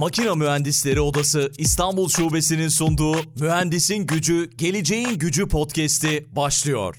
Makina Mühendisleri Odası İstanbul Şubesi'nin sunduğu Mühendisin Gücü, Geleceğin Gücü podcast'i başlıyor.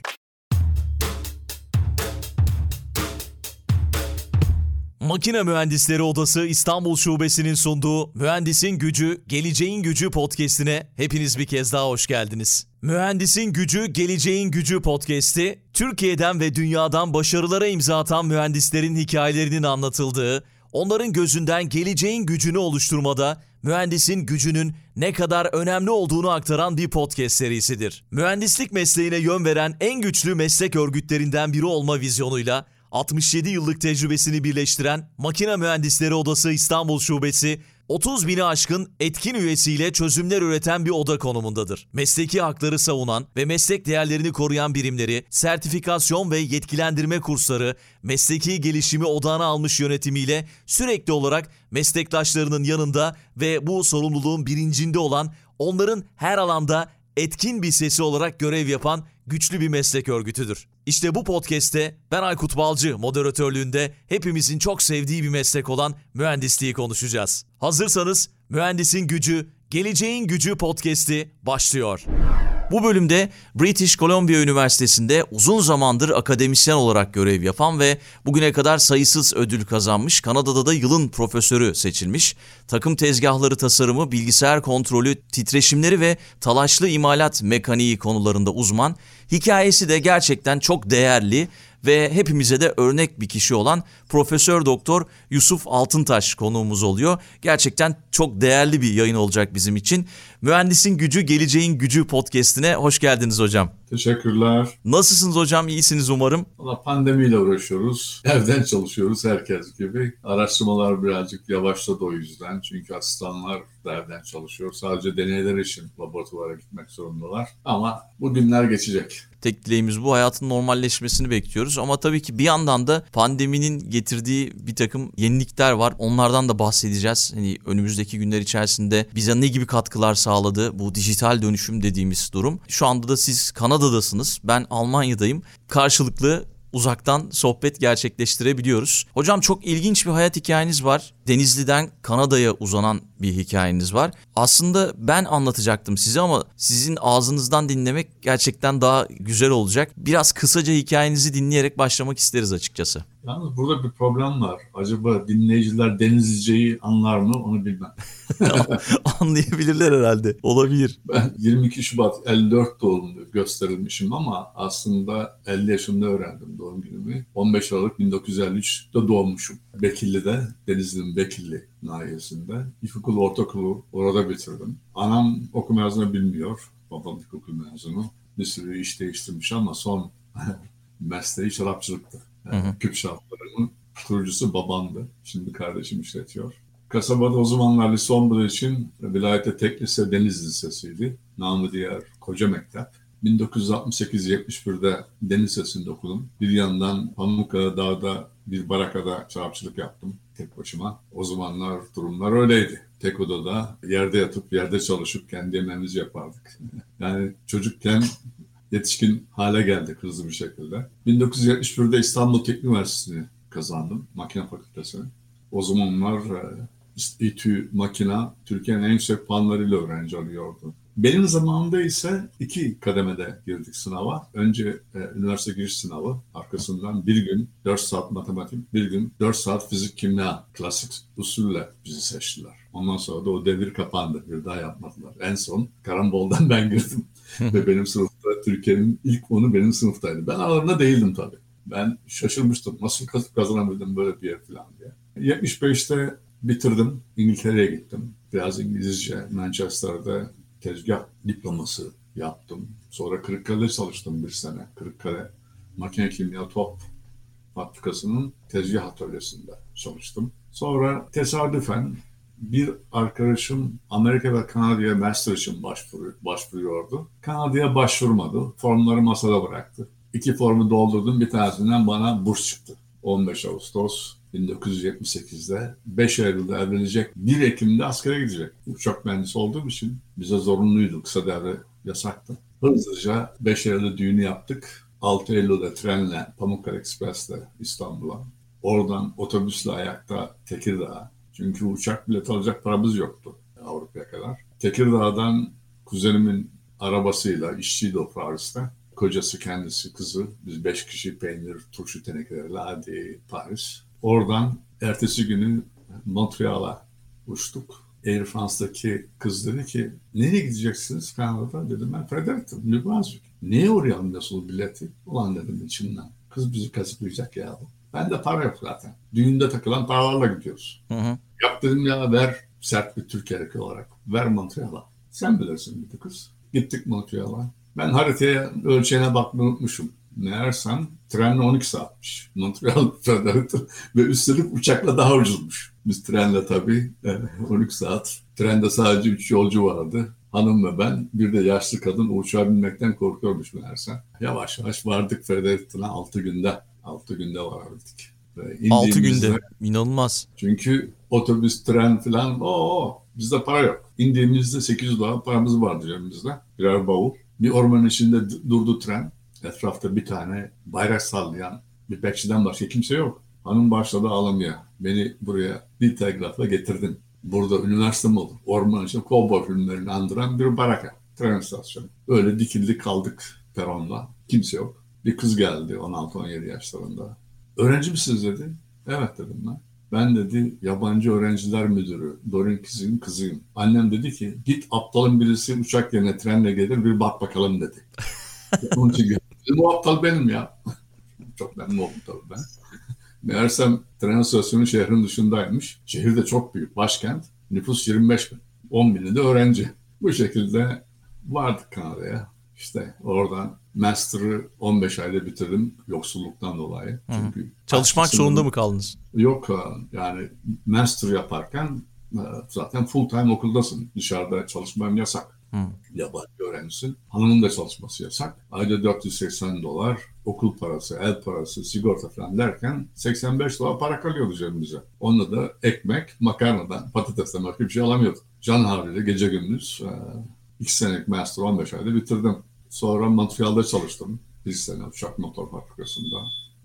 Makine Mühendisleri Odası İstanbul Şubesi'nin sunduğu Mühendisin Gücü, Geleceğin Gücü podcast'ine hepiniz bir kez daha hoş geldiniz. Mühendisin Gücü, Geleceğin Gücü podcast'i, Türkiye'den ve dünyadan başarılara imza atan mühendislerin hikayelerinin anlatıldığı, onların gözünden geleceğin gücünü oluşturmada mühendisin gücünün ne kadar önemli olduğunu aktaran bir podcast serisidir. Mühendislik mesleğine yön veren en güçlü meslek örgütlerinden biri olma vizyonuyla 67 yıllık tecrübesini birleştiren Makine Mühendisleri Odası İstanbul Şubesi 30 bini aşkın etkin üyesiyle çözümler üreten bir oda konumundadır. Mesleki hakları savunan ve meslek değerlerini koruyan birimleri, sertifikasyon ve yetkilendirme kursları, mesleki gelişimi odağına almış yönetimiyle sürekli olarak meslektaşlarının yanında ve bu sorumluluğun bilincinde olan onların her alanda etkin bir sesi olarak görev yapan güçlü bir meslek örgütüdür. İşte bu podcast'te ben Aykut Balcı moderatörlüğünde hepimizin çok sevdiği bir meslek olan mühendisliği konuşacağız. Hazırsanız Mühendisin Gücü, Geleceğin Gücü podcast'i başlıyor. Bu bölümde British Columbia Üniversitesi'nde uzun zamandır akademisyen olarak görev yapan ve bugüne kadar sayısız ödül kazanmış, Kanada'da da yılın profesörü seçilmiş, takım tezgahları tasarımı, bilgisayar kontrolü, titreşimleri ve talaşlı imalat mekaniği konularında uzman, hikayesi de gerçekten çok değerli ve hepimize de örnek bir kişi olan Profesör Doktor Yusuf Altıntaş konuğumuz oluyor. Gerçekten çok değerli bir yayın olacak bizim için. Mühendisin Gücü, Geleceğin Gücü podcast'ine hoş geldiniz hocam. Teşekkürler. Nasılsınız hocam? İyisiniz umarım. Valla pandemiyle uğraşıyoruz. Evden çalışıyoruz herkes gibi. Araştırmalar birazcık yavaşladı o yüzden. Çünkü asistanlar da evden çalışıyor. Sadece deneyler için laboratuvara gitmek zorundalar. Ama bu günler geçecek. Tek dileğimiz bu hayatın normalleşmesini bekliyoruz. Ama tabii ki bir yandan da pandeminin getirdiği bir takım yenilikler var. Onlardan da bahsedeceğiz. Hani önümüzdeki günler içerisinde bize ne gibi katkılar sağladı bu dijital dönüşüm dediğimiz durum. Şu anda da siz Kanada'dasınız. Ben Almanya'dayım. Karşılıklı uzaktan sohbet gerçekleştirebiliyoruz. Hocam çok ilginç bir hayat hikayeniz var. Denizli'den Kanada'ya uzanan bir hikayeniz var. Aslında ben anlatacaktım size ama sizin ağzınızdan dinlemek gerçekten daha güzel olacak. Biraz kısaca hikayenizi dinleyerek başlamak isteriz açıkçası. Yalnız burada bir problem var. Acaba dinleyiciler Denizlice'yi anlar mı onu bilmem. Anlayabilirler herhalde. Olabilir. Ben 22 Şubat 54 doğumlu gösterilmişim ama aslında 50 yaşında öğrendim doğum günümü. 15 Aralık 1953'te doğmuşum. Bekilli'de, Denizli'nin Bekilli nahiyesinde. İlkokul, ortaokulu orada bitirdim. Anam okuma yazma bilmiyor. Babam ilkokul mezunu. Bir sürü iş değiştirmiş ama son mesleği şarapçılıktı. Yani hı hı. Küp şaraplarının kurucusu babamdı. Şimdi kardeşim işletiyor. Kasabada o zamanlar lise olmadığı için vilayette tek lise Deniz Lisesi'ydi. Namı diğer koca mektep. 1968-71'de Deniz Lisesi'nde okudum. Bir yandan Pamukkale Dağ'da bir barakada çarapçılık yaptım tek başıma. O zamanlar durumlar öyleydi. Tek odada yerde yatıp yerde çalışıp kendi yemeğimizi yapardık. Yani çocukken yetişkin hale geldik hızlı bir şekilde. 1971'de İstanbul Teknik Üniversitesi'ni kazandım. Makine Fakültesini. O zamanlar e, İTÜ makina Türkiye'nin en yüksek puanlarıyla öğrenci alıyordu. Benim zamanımda ise iki kademede girdik sınava. Önce e, üniversite giriş sınavı, arkasından bir gün 4 saat matematik, bir gün 4 saat fizik kimya klasik usulle bizi seçtiler. Ondan sonra da o devir kapandı. Bir daha yapmadılar. En son karamboldan ben girdim. Ve benim sınıfta Türkiye'nin ilk onu benim sınıftaydı. Ben aralarında değildim tabii. Ben şaşırmıştım. Nasıl kazanabildim böyle bir yer falan diye. 75'te bitirdim. İngiltere'ye gittim. Biraz İngilizce Manchester'da tezgah diploması yaptım. Sonra Kırıkkale'de çalıştım bir sene. Kırıkkale Makine Kimya Top Fabrikası'nın tezgah atölyesinde çalıştım. Sonra tesadüfen bir arkadaşım Amerika ve Kanada'ya master için başvuru, başvuruyordu. Kanada'ya başvurmadı. Formları masada bıraktı. İki formu doldurdum. Bir tanesinden bana burs çıktı. 15 Ağustos 1978'de 5 Eylül'de evlenecek. 1 Ekim'de askere gidecek. Uçak mühendisi olduğum için bize zorunluydu. Kısa devre yasaktı. Hızlıca 5 Eylül'de düğünü yaptık. 6 Eylül'de trenle Pamukkale Express'le İstanbul'a. Oradan otobüsle ayakta Tekirdağ'a. Çünkü uçak bilet alacak paramız yoktu Avrupa'ya kadar. Tekirdağ'dan kuzenimin arabasıyla işçiydi o Paris'te. Kocası, kendisi, kızı. Biz beş kişi peynir, turşu tenekeleriyle hadi Paris. Oradan ertesi günü Montreal'a uçtuk. Air France'daki kız dedi ki nereye gideceksiniz Kanada'da? Dedim ben Fredericton, Brunswick. Neye uğrayalım nasıl bileti? Ulan dedim içimden. Kız bizi kazıklayacak ya. Ben de para yok zaten. Düğünde takılan paralarla gidiyoruz. Hı hı. Yap dedim ya ver sert bir Türk erkeği olarak. Ver Montreal'a. Sen bilirsin dedi kız. Gittik Montreal'a. Ben haritaya ölçeğine bakmayı unutmuşum. Meğersem trenle 12 saatmiş. Montreal ve üstelik uçakla daha ucuzmuş. Biz trenle tabii e, 12 saat. Trende sadece 3 yolcu vardı. Hanım ve ben bir de yaşlı kadın uçağa binmekten korkuyormuş meğerse. Yavaş yavaş vardık Fredericton'a 6 günde. 6 günde varabildik. Ve 6 indiğimizde- günde. İnanılmaz. çünkü otobüs, tren falan o bizde para yok. İndiğimizde 800 dolar paramız vardı cebimizde. Birer bavul. Bir ormanın içinde durdu tren. Etrafta bir tane bayrak sallayan bir bekçiden başka kimse yok. Hanım başladı ağlamaya. Beni buraya bir telgrafla getirdin. Burada üniversite mi olur? Orman içinde kovboy filmlerini andıran bir baraka. Tren istasyonu. Öyle dikildik kaldık peronda. Kimse yok. Bir kız geldi 16-17 yaşlarında. Öğrenci misiniz dedi. Evet dedim ben. Ben dedi yabancı öğrenciler müdürü Dorin Kiz'in kızıyım. Annem dedi ki git aptalın birisi uçak yerine trenle gelir bir bak bakalım dedi. Onun için. Dedim, o aptal benim ya. çok memnun oldum tabii ben. Meğersem tren istasyonu şehrin dışındaymış. Şehir de çok büyük. Başkent. Nüfus 25 bin. 10 bini de öğrenci. Bu şekilde vardık Kanada'ya. İşte oradan master'ı 15 ayda bitirdim yoksulluktan dolayı. Çünkü Çalışmak zorunda mı kaldınız? Yok e, yani master yaparken e, zaten full time okuldasın. Dışarıda çalışmam yasak. Hı. Yabancı öğrencisin. Hanımın da çalışması yasak. Ayda 480 dolar okul parası, el parası, sigorta falan derken 85 dolar para kalıyordu cebimize. Onunla da ekmek, makarnadan, patatesten başka bir şey alamıyorduk. Can havliyle gece gündüz e, iki senelik master 15 ayda bitirdim. Sonra Montreal'da çalıştım. Bir sene uçak motor fabrikasında.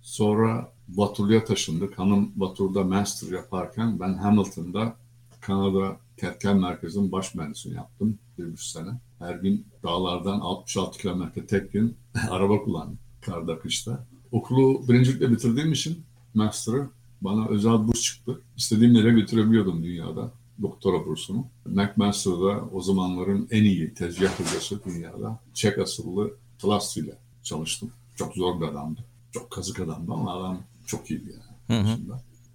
Sonra Vaturlu'ya taşındık. Hanım Vatur'da master yaparken ben Hamilton'da Kanada Ketken Merkezi'nin baş mühendisini yaptım bir buçuk sene. Her gün dağlardan 66 kilometre tek gün araba kullandım. Karda, kışta. Okulu birincilikle bitirdiğim için master'ı bana özel burs çıktı. İstediğim yere götürebiliyordum dünyada doktora bursunu. McMaster'da o zamanların en iyi tezgah hocası dünyada. Çek asıllı Tlasti ile çalıştım. Çok zor bir adamdı. Çok kazık adamdı ama adam çok iyiydi yani. Hı hı.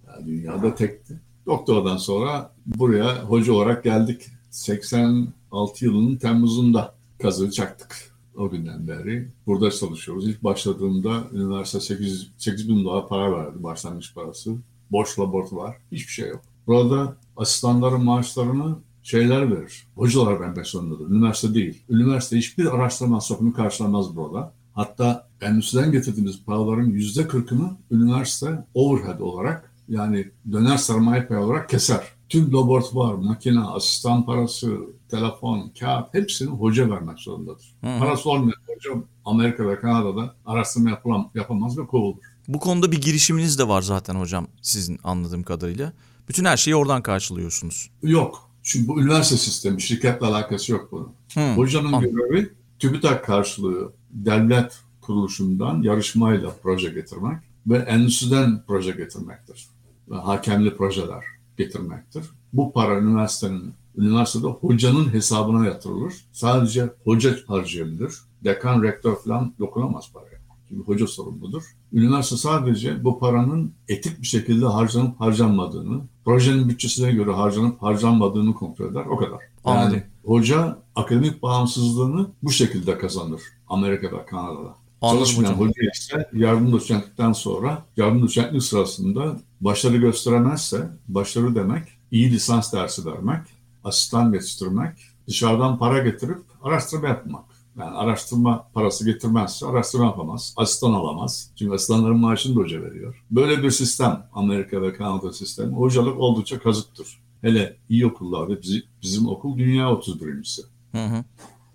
Yani dünyada tekti. Doktordan sonra buraya hoca olarak geldik. 86 yılının Temmuz'unda kazığı çaktık. O günden beri burada çalışıyoruz. İlk başladığımda üniversite 8, 8 bin dolar para verdi başlangıç parası. Boş laboratuvar. Hiçbir şey yok. Burada asistanların maaşlarını şeyler verir. Hocalar vermek zorundadır. Üniversite değil. Üniversite hiçbir araştırma masrafını karşılamaz burada. Hatta endüstriden getirdiğimiz paraların yüzde kırkını üniversite overhead olarak yani döner sermaye payı olarak keser. Tüm laboratuvar, makine, asistan parası, telefon, kağıt hepsini hoca vermek zorundadır. Hı. Parası olmayan hoca Amerika'da, Kanada'da araştırma yapılam, yapamaz ve kovulur. Bu konuda bir girişiminiz de var zaten hocam sizin anladığım kadarıyla. Bütün her şeyi oradan karşılıyorsunuz. Yok. Çünkü bu üniversite sistemi, şirketle alakası yok bunun. Hı. Hocanın Anladım. görevi TÜBİTAK karşılığı devlet kuruluşundan yarışmayla proje getirmek ve endüstriden proje getirmektir. Ve hakemli projeler getirmektir. Bu para üniversitenin, üniversitede hocanın hesabına yatırılır. Sadece hoca harcayabilir. Dekan, rektör falan dokunamaz paraya. Çünkü hoca sorumludur. Üniversite sadece bu paranın etik bir şekilde harcanıp harcanmadığını, projenin bütçesine göre harcanıp harcanmadığını kontrol eder. O kadar. Yani Anladım. hoca akademik bağımsızlığını bu şekilde kazanır. Amerika'da, Kanada'da. Anladım Çalışmayan hocam. hoca ise yardım doçentlikten sonra yardım doçentlik sırasında başarı gösteremezse başarı demek iyi lisans dersi vermek, asistan yetiştirmek, dışarıdan para getirip araştırma yapmak. Yani araştırma parası getirmezse araştırma yapamaz, asistan alamaz. Çünkü asistanların maaşını da hoca veriyor. Böyle bir sistem Amerika ve Kanada sistemi. Hocalık oldukça kazıktır. Hele iyi okullarda bizi- bizim okul dünya 31.si. Hı hı.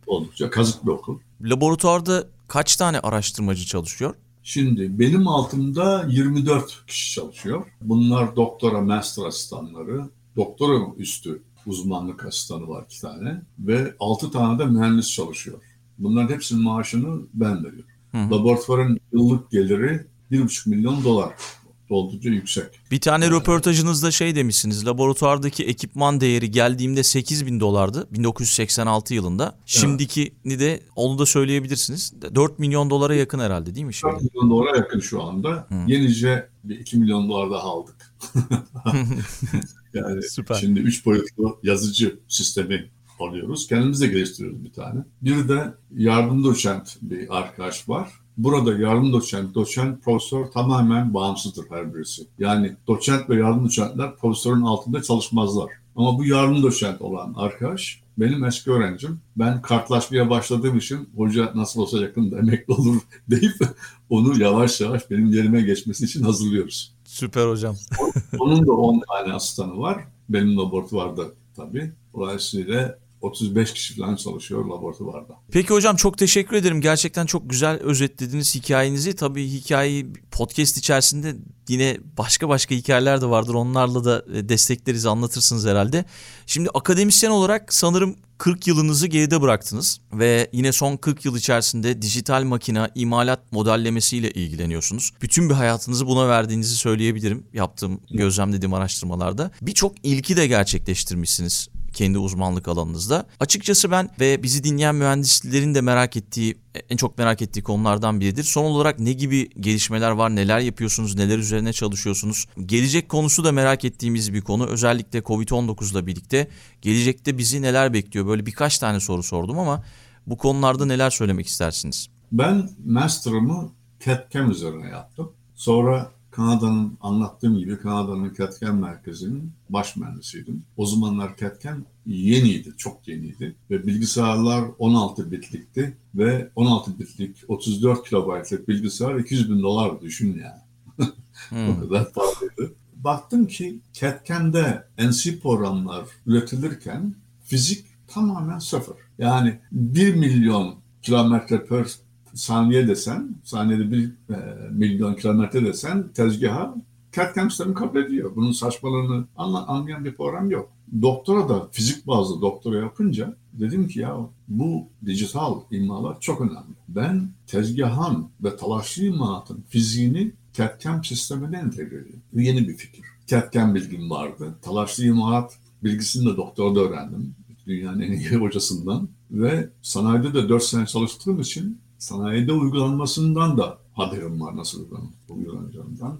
Oldukça kazık bir okul. Laboratuvarda kaç tane araştırmacı çalışıyor? Şimdi benim altımda 24 kişi çalışıyor. Bunlar doktora, master asistanları, doktora üstü uzmanlık asistanı var iki tane ve altı tane de mühendis çalışıyor. Bunların hepsinin maaşını ben veriyorum. Hı hı. Laboratuvarın yıllık geliri 1,5 milyon dolar oldukça yüksek. Bir tane röportajınızda şey demişsiniz. Laboratuvardaki ekipman değeri geldiğimde 8 bin dolardı 1986 yılında. Şimdikini de onu da söyleyebilirsiniz. 4 milyon dolara yakın herhalde değil mi şimdi? 4 milyon dolara yakın şu anda. Hı. Yenice bir 2 milyon dolar daha aldık. yani Süper. şimdi 3 boyutlu yazıcı sistemi alıyoruz. Kendimiz de geliştiriyoruz bir tane. Bir de yardım doçent bir arkadaş var. Burada yardım doçent, doçent, profesör tamamen bağımsızdır her birisi. Yani doçent ve yardım doçentler profesörün altında çalışmazlar. Ama bu yardım doçent olan arkadaş benim eski öğrencim. Ben kartlaşmaya başladığım için hoca nasıl olsa yakında emekli olur deyip onu yavaş yavaş benim yerime geçmesi için hazırlıyoruz. Süper hocam. Onun da 10 tane asistanı var. Benim laboratuvarda tabii. Dolayısıyla 35 kişi falan çalışıyor laboratuvarda. Peki hocam çok teşekkür ederim. Gerçekten çok güzel özetlediniz hikayenizi. Tabii hikayeyi podcast içerisinde yine başka başka hikayeler de vardır. Onlarla da e, destekleriz, anlatırsınız herhalde. Şimdi akademisyen olarak sanırım 40 yılınızı geride bıraktınız ve yine son 40 yıl içerisinde dijital makina imalat modellemesiyle ilgileniyorsunuz. Bütün bir hayatınızı buna verdiğinizi söyleyebilirim yaptığım gözlemlediğim araştırmalarda. Birçok ilki de gerçekleştirmişsiniz kendi uzmanlık alanınızda. Açıkçası ben ve bizi dinleyen mühendislerin de merak ettiği, en çok merak ettiği konulardan biridir. Son olarak ne gibi gelişmeler var, neler yapıyorsunuz, neler üzerine çalışıyorsunuz? Gelecek konusu da merak ettiğimiz bir konu. Özellikle Covid-19 ile birlikte gelecekte bizi neler bekliyor? Böyle birkaç tane soru sordum ama bu konularda neler söylemek istersiniz? Ben master'ımı CAD-CAM üzerine yaptım. Sonra Kanada'nın anlattığım gibi Kanada'nın CAD merkezinin baş mühendisiydim. O zamanlar CAD yeniydi, çok yeniydi ve bilgisayarlar 16 bitlikti ve 16 bitlik 34 kilobaytlık bilgisayar 200 bin dolar düşün yani. hmm. o kadar pahalıydı. Baktım ki CAD NC programlar üretilirken fizik tamamen sıfır. Yani 1 milyon kilometre per saniye desen, saniyede bir e, milyon kilometre desen tezgaha CAD-CAM sistemi kabul ediyor. Bunun saçmalığını anla, anlayan bir program yok. Doktora da fizik bazlı doktora yapınca dedim ki ya bu dijital imalar çok önemli. Ben tezgahın ve talaşlı imalatın fiziğini CAD-CAM sistemine entegre ediyorum. Bu yeni bir fikir. CAD-CAM bilgim vardı. Talaşlı imalat bilgisini de doktorda öğrendim. Dünyanın en iyi hocasından. Ve sanayide de 4 sene çalıştığım için sanayide uygulanmasından da haberim var nasıl uygulanacağından.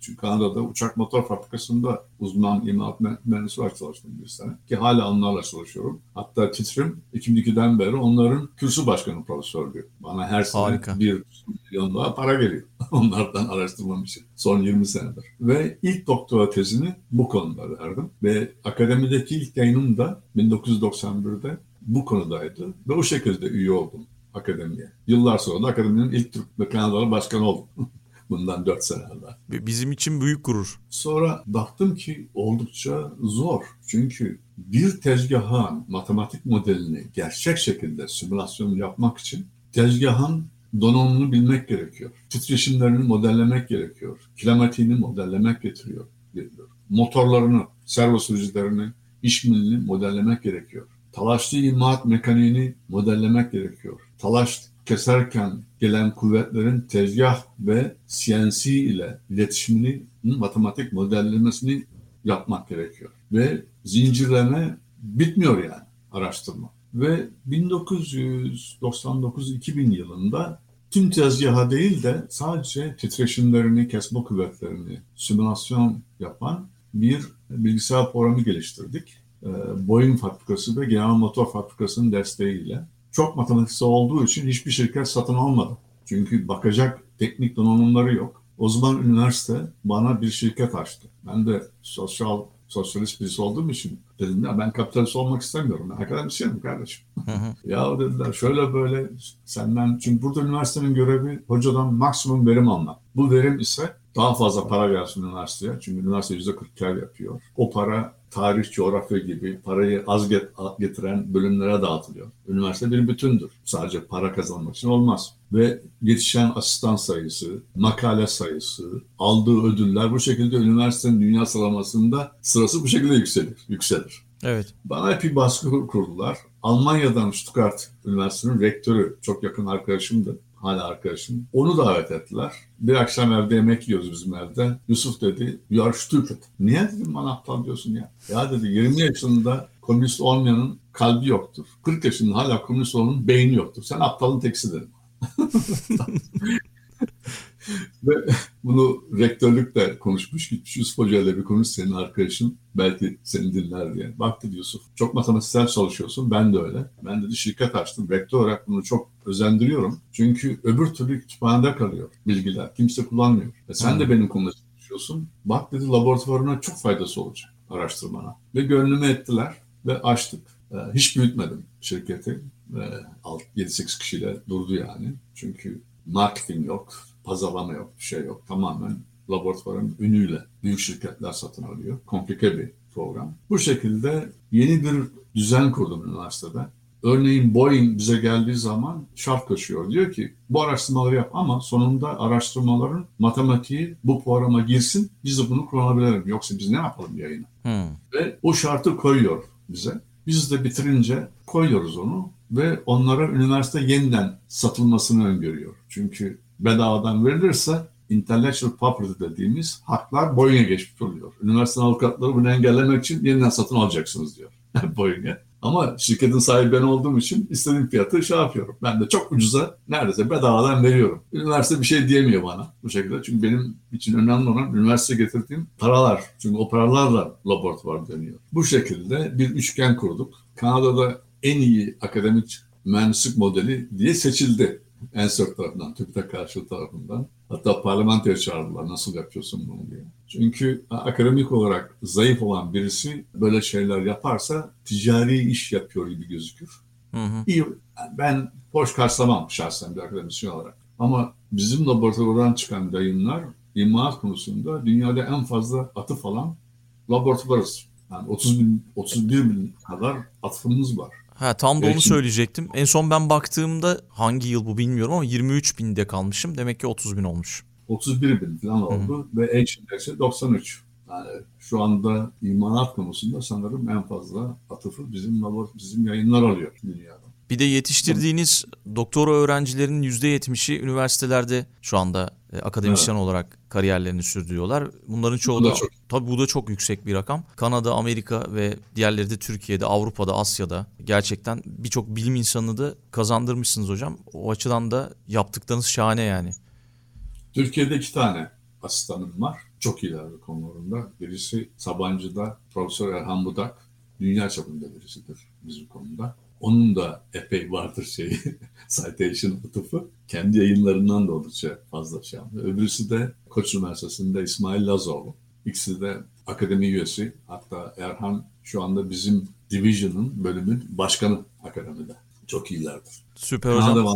Çünkü Kanada'da uçak motor fabrikasında uzman imalat mühendisi olarak çalıştım bir sene. Ki hala onlarla çalışıyorum. Hatta titrim 2002'den beri onların kürsü başkanı profesörlüğü. Bana her sene Harika. bir milyon daha para geliyor. Onlardan araştırmam için. Son 20 senedir. Ve ilk doktora tezini bu konuda verdim. Ve akademideki ilk yayınım da 1991'de bu konudaydı. Ve o şekilde üye oldum akademiye. Yıllar sonra da akademinin ilk Türk ve Kanadalı başkanı oldum. Bundan dört sene evvel. Bizim için büyük gurur. Sonra baktım ki oldukça zor. Çünkü bir tezgahın matematik modelini gerçek şekilde simülasyon yapmak için tezgahın donanımını bilmek gerekiyor. Titreşimlerini modellemek gerekiyor. Kinematiğini modellemek getiriyor. Motorlarını, servo sürücülerini, iş milini modellemek gerekiyor. Talaşlı imalat mekaniğini modellemek gerekiyor talaş keserken gelen kuvvetlerin tezgah ve CNC ile iletişimini, matematik modellemesini yapmak gerekiyor. Ve zincirleme bitmiyor yani araştırma. Ve 1999-2000 yılında tüm tezgaha değil de sadece titreşimlerini, kesme kuvvetlerini simülasyon yapan bir bilgisayar programı geliştirdik. Ee, Boeing fabrikası ve General Motor fabrikasının desteğiyle çok matematiksel olduğu için hiçbir şirket satın almadı. Çünkü bakacak teknik donanımları yok. O zaman üniversite bana bir şirket açtı. Ben de sosyal sosyalist birisi olduğum için dedim ya ben kapitalist olmak istemiyorum. Ben akademisyenim kardeşim. Ya dediler şöyle böyle senden çünkü burada üniversitenin görevi hocadan maksimum verim almak. Bu verim ise daha fazla para gelsin üniversiteye. Çünkü üniversite yüzde 40 kar yapıyor. O para tarih, coğrafya gibi parayı az getiren bölümlere dağıtılıyor. Üniversite bir bütündür. Sadece para kazanmak için olmaz. Ve yetişen asistan sayısı, makale sayısı, aldığı ödüller bu şekilde üniversitenin dünya sıralamasında sırası bu şekilde yükselir. yükselir. Evet. Bana hep bir baskı kurdular. Almanya'dan Stuttgart Üniversitesi'nin rektörü, çok yakın arkadaşımdı hala arkadaşım. Onu davet ettiler. Bir akşam evde yemek yiyoruz bizim evde. Yusuf dedi, you are stupid. Niye dedim bana aptal diyorsun ya? Ya dedi 20 yaşında komünist olmayanın kalbi yoktur. 40 yaşında hala komünist olanın beyni yoktur. Sen aptalın teksi dedim. Ve bunu rektörlükle konuşmuş gitmiş Yusuf Hoca ile bir konuş senin arkadaşın belki seni dinler diye. Bak dedi Yusuf çok matematiksel çalışıyorsun ben de öyle. Ben dedi şirket açtım. Rektör olarak bunu çok özendiriyorum. Çünkü öbür türlü kütüphanede kalıyor bilgiler. Kimse kullanmıyor. E sen de hmm. benim konumda çalışıyorsun. Bak dedi laboratuvarına çok faydası olacak araştırmana. Ve gönlüme ettiler ve açtık. E, hiç büyütmedim şirketi. 7-8 kişiyle durdu yani. Çünkü marketing yok, pazarlama yok, bir şey yok. Tamamen laboratuvarın ünüyle büyük şirketler satın alıyor. Komplike bir program. Bu şekilde yeni bir düzen kurdum üniversitede. Örneğin Boeing bize geldiği zaman şart koşuyor. Diyor ki bu araştırmaları yap ama sonunda araştırmaların matematiği bu programa girsin. Biz de bunu kullanabilelim. Yoksa biz ne yapalım yayını? Hmm. Ve o şartı koyuyor bize. Biz de bitirince koyuyoruz onu ve onlara üniversite yeniden satılmasını öngörüyor. Çünkü bedavadan verilirse intellectual property dediğimiz haklar Boeing'e geçmiş oluyor. Üniversite avukatları bunu engellemek için yeniden satın alacaksınız diyor Boeing'e. Ama şirketin sahibi ben olduğum için istediğim fiyatı şey yapıyorum. Ben de çok ucuza neredeyse bedavadan veriyorum. Üniversite bir şey diyemiyor bana bu şekilde. Çünkü benim için önemli olan üniversite getirdiğim paralar. Çünkü o paralarla laboratuvar dönüyor. Bu şekilde bir üçgen kurduk. Kanada'da en iyi akademik mühendislik modeli diye seçildi. Ensök tarafından, TÜBİTAK karşı tarafından. Hatta parlamentoya çağırdılar nasıl yapıyorsun bunu diye. Çünkü akademik olarak zayıf olan birisi böyle şeyler yaparsa ticari iş yapıyor gibi gözükür. Hı hı. İyi, ben hoş karşılamam şahsen bir akademisyen olarak. Ama bizim laboratuvardan çıkan yayınlar imalat konusunda dünyada en fazla atıf alan laboratuvarız. Yani 30 bin, 31 bin kadar atıfımız var. Ha tam da onu söyleyecektim. En son ben baktığımda hangi yıl bu bilmiyorum ama 23 binde kalmışım. Demek ki 30 bin olmuş. 31 bin falan oldu Hı-hı. ve H indeksi 93. Yani şu anda imanat konusunda sanırım en fazla atıfı bizim bizim yayınlar alıyor dünyada. Bir de yetiştirdiğiniz doktora öğrencilerinin %70'i üniversitelerde şu anda e, akademisyen evet. olarak kariyerlerini sürdürüyorlar. Bunların çoğu da, da çok. tabii bu da çok yüksek bir rakam. Kanada, Amerika ve diğerleri de Türkiye'de, Avrupa'da, Asya'da gerçekten birçok bilim insanını da kazandırmışsınız hocam. O açıdan da yaptıklarınız şahane yani. Türkiye'de iki tane asistanım var. Çok ileride konularında. Birisi Sabancı'da Profesör Erhan Budak. Dünya çapında birisidir bizim konuda. Onun da epey vardır şey citation atıfı. Kendi yayınlarından da oldukça fazla şey yapıyor. Öbürüsü de Koç Üniversitesi'nde İsmail Lazoğlu. İkisi de akademi üyesi. Hatta Erhan şu anda bizim Division'ın bölümün başkanı akademide. Çok iyilerdir. Süper hocam. Kanada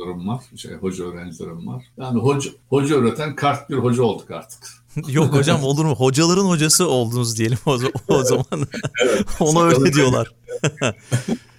hocalarım var, şey, hoca öğrencilerim var. Yani hoca, hoca öğreten kart bir hoca olduk artık. Yok hocam olur mu? Hocaların hocası oldunuz diyelim o, o zaman. evet. Ona öyle diyorlar.